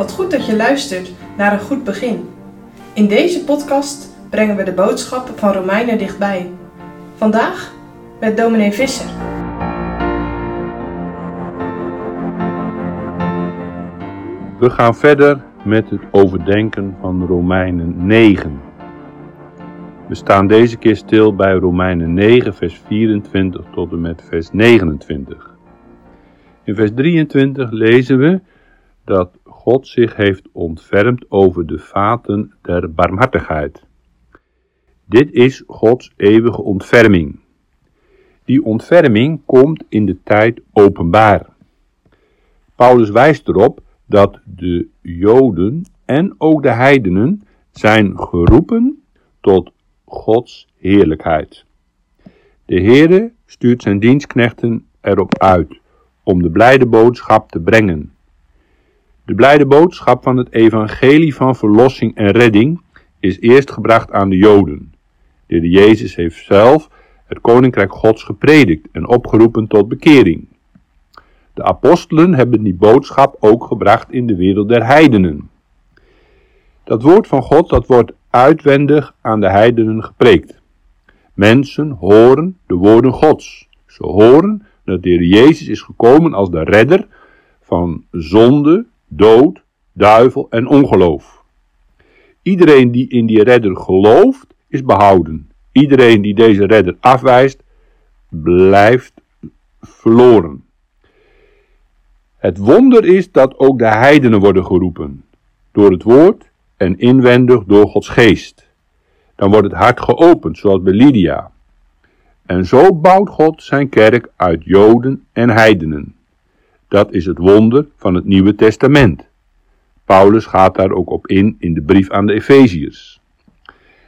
Wat goed dat je luistert naar een goed begin. In deze podcast brengen we de boodschap van Romeinen dichtbij. Vandaag met dominee Visser. We gaan verder met het overdenken van Romeinen 9. We staan deze keer stil bij Romeinen 9, vers 24 tot en met vers 29. In vers 23 lezen we dat God zich heeft ontfermd over de vaten der barmhartigheid. Dit is Gods eeuwige ontferming. Die ontferming komt in de tijd openbaar. Paulus wijst erop dat de Joden en ook de heidenen zijn geroepen tot Gods heerlijkheid. De Heere stuurt zijn dienstknechten erop uit om de blijde boodschap te brengen. De blijde boodschap van het evangelie van verlossing en redding is eerst gebracht aan de Joden. De Jezus heeft zelf het koninkrijk Gods gepredikt en opgeroepen tot bekering. De apostelen hebben die boodschap ook gebracht in de wereld der heidenen. Dat woord van God dat wordt uitwendig aan de heidenen gepreekt. Mensen horen de woorden Gods. Ze horen dat de Heer Jezus is gekomen als de redder van zonde, dood, duivel en ongeloof. Iedereen die in die redder gelooft, is behouden. Iedereen die deze redder afwijst, blijft verloren. Het wonder is dat ook de heidenen worden geroepen, door het woord en inwendig door Gods geest. Dan wordt het hart geopend, zoals bij Lydia. En zo bouwt God zijn kerk uit Joden en heidenen. Dat is het wonder van het Nieuwe Testament. Paulus gaat daar ook op in in de brief aan de Efeziërs.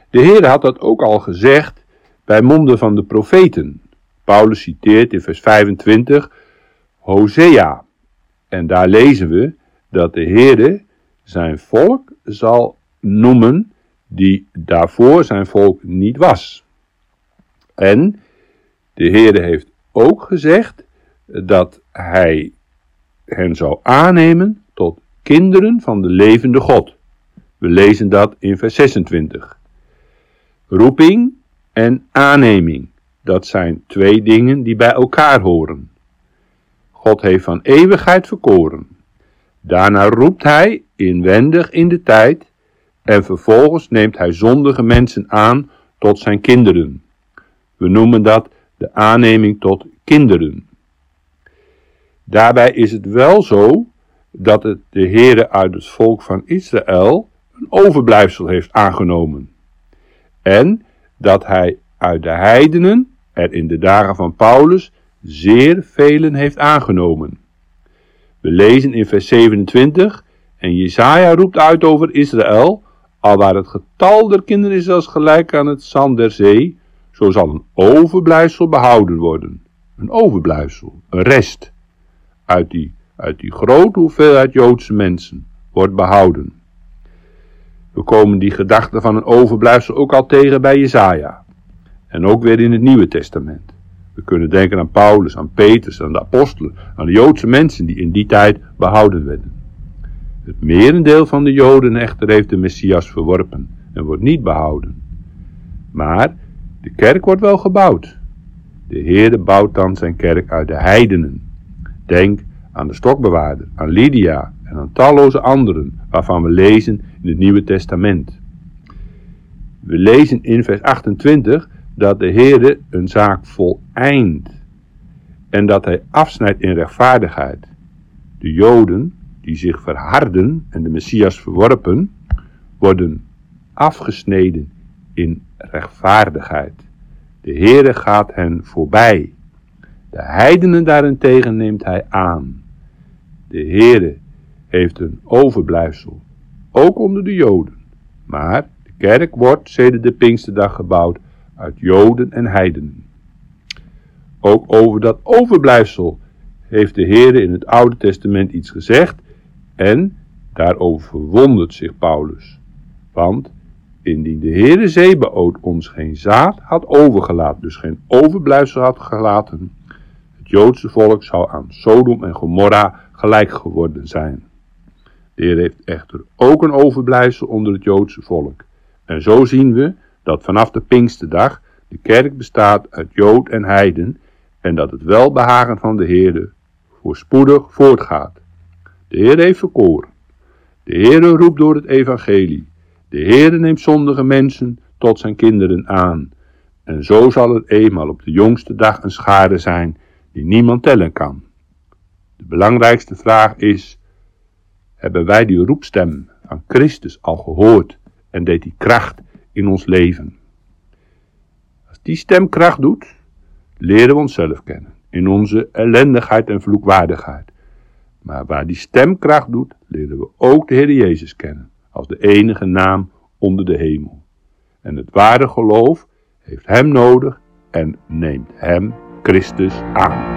De Heer had dat ook al gezegd bij monden van de profeten. Paulus citeert in vers 25 Hosea. En daar lezen we dat de Heere zijn volk zal noemen die daarvoor zijn volk niet was. En de Heere heeft ook gezegd dat hij hen zou aannemen tot kinderen van de levende God. We lezen dat in vers 26. Roeping en aanneming, dat zijn twee dingen die bij elkaar horen. God heeft van eeuwigheid verkoren. Daarna roept hij inwendig in de tijd en vervolgens neemt hij zondige mensen aan tot zijn kinderen. We noemen dat de aanneming tot kinderen. Daarbij is het wel zo dat het de Heere uit het volk van Israël een overblijfsel heeft aangenomen. En dat hij uit de heidenen er in de dagen van Paulus zeer velen heeft aangenomen. We lezen in vers 27 en Jesaja roept uit over Israël, al waar het getal der kinderen is als gelijk aan het zand der zee, zo zal een overblijfsel behouden worden. Een overblijfsel, een rest, uit die, grote hoeveelheid Joodse mensen, wordt behouden. We komen die gedachte van een overblijfsel ook al tegen bij Jesaja. En ook weer in het Nieuwe Testament. We kunnen denken aan Paulus, aan Petrus, aan de apostelen, aan de Joodse mensen die in die tijd behouden werden. Het merendeel van de Joden echter heeft de Messias verworpen en wordt niet behouden. Maar de kerk wordt wel gebouwd. De Heerde bouwt dan zijn kerk uit de heidenen. Denk aan de stokbewaarder, aan Lydia en aan talloze anderen waarvan we lezen in het Nieuwe Testament. We lezen in vers 28 dat de Heere een zaak voleind en dat hij afsnijdt in rechtvaardigheid. De Joden die zich verharden en de Messias verworpen, worden afgesneden in rechtvaardigheid. De Heere gaat hen voorbij. De heidenen daarentegen neemt hij aan. De Heere heeft een overblijfsel, ook onder de Joden. Maar de kerk wordt sedert de Pinksterdag gebouwd uit Joden en heidenen. Ook over dat overblijfsel heeft de Heer in het Oude Testament iets gezegd en daarover verwondert zich Paulus. Want indien de Heere Zebaoot ons geen zaad had overgelaten, dus geen overblijfsel had gelaten, Joodse volk zou aan Sodom en Gomorra gelijk geworden zijn. De Heer heeft echter ook een overblijfsel onder het Joodse volk. En zo zien we dat vanaf de Pinksterdag de kerk bestaat uit Jood en Heiden en dat het welbehagen van de Heer voorspoedig voortgaat. De Heer heeft verkoren. De Heere roept door het evangelie. De Heere neemt zondige mensen tot zijn kinderen aan. En zo zal het eenmaal op de jongste dag een schade zijn die niemand tellen kan. De belangrijkste vraag is, hebben wij die roepstem van Christus al gehoord en deed die kracht in ons leven? Als die stem kracht doet, leren we onszelf kennen, in onze ellendigheid en vloekwaardigheid. Maar waar die stem kracht doet, leren we ook de Heer Jezus kennen, als de enige naam onder de hemel. En het ware geloof heeft Hem nodig en neemt Hem, Christus, aan.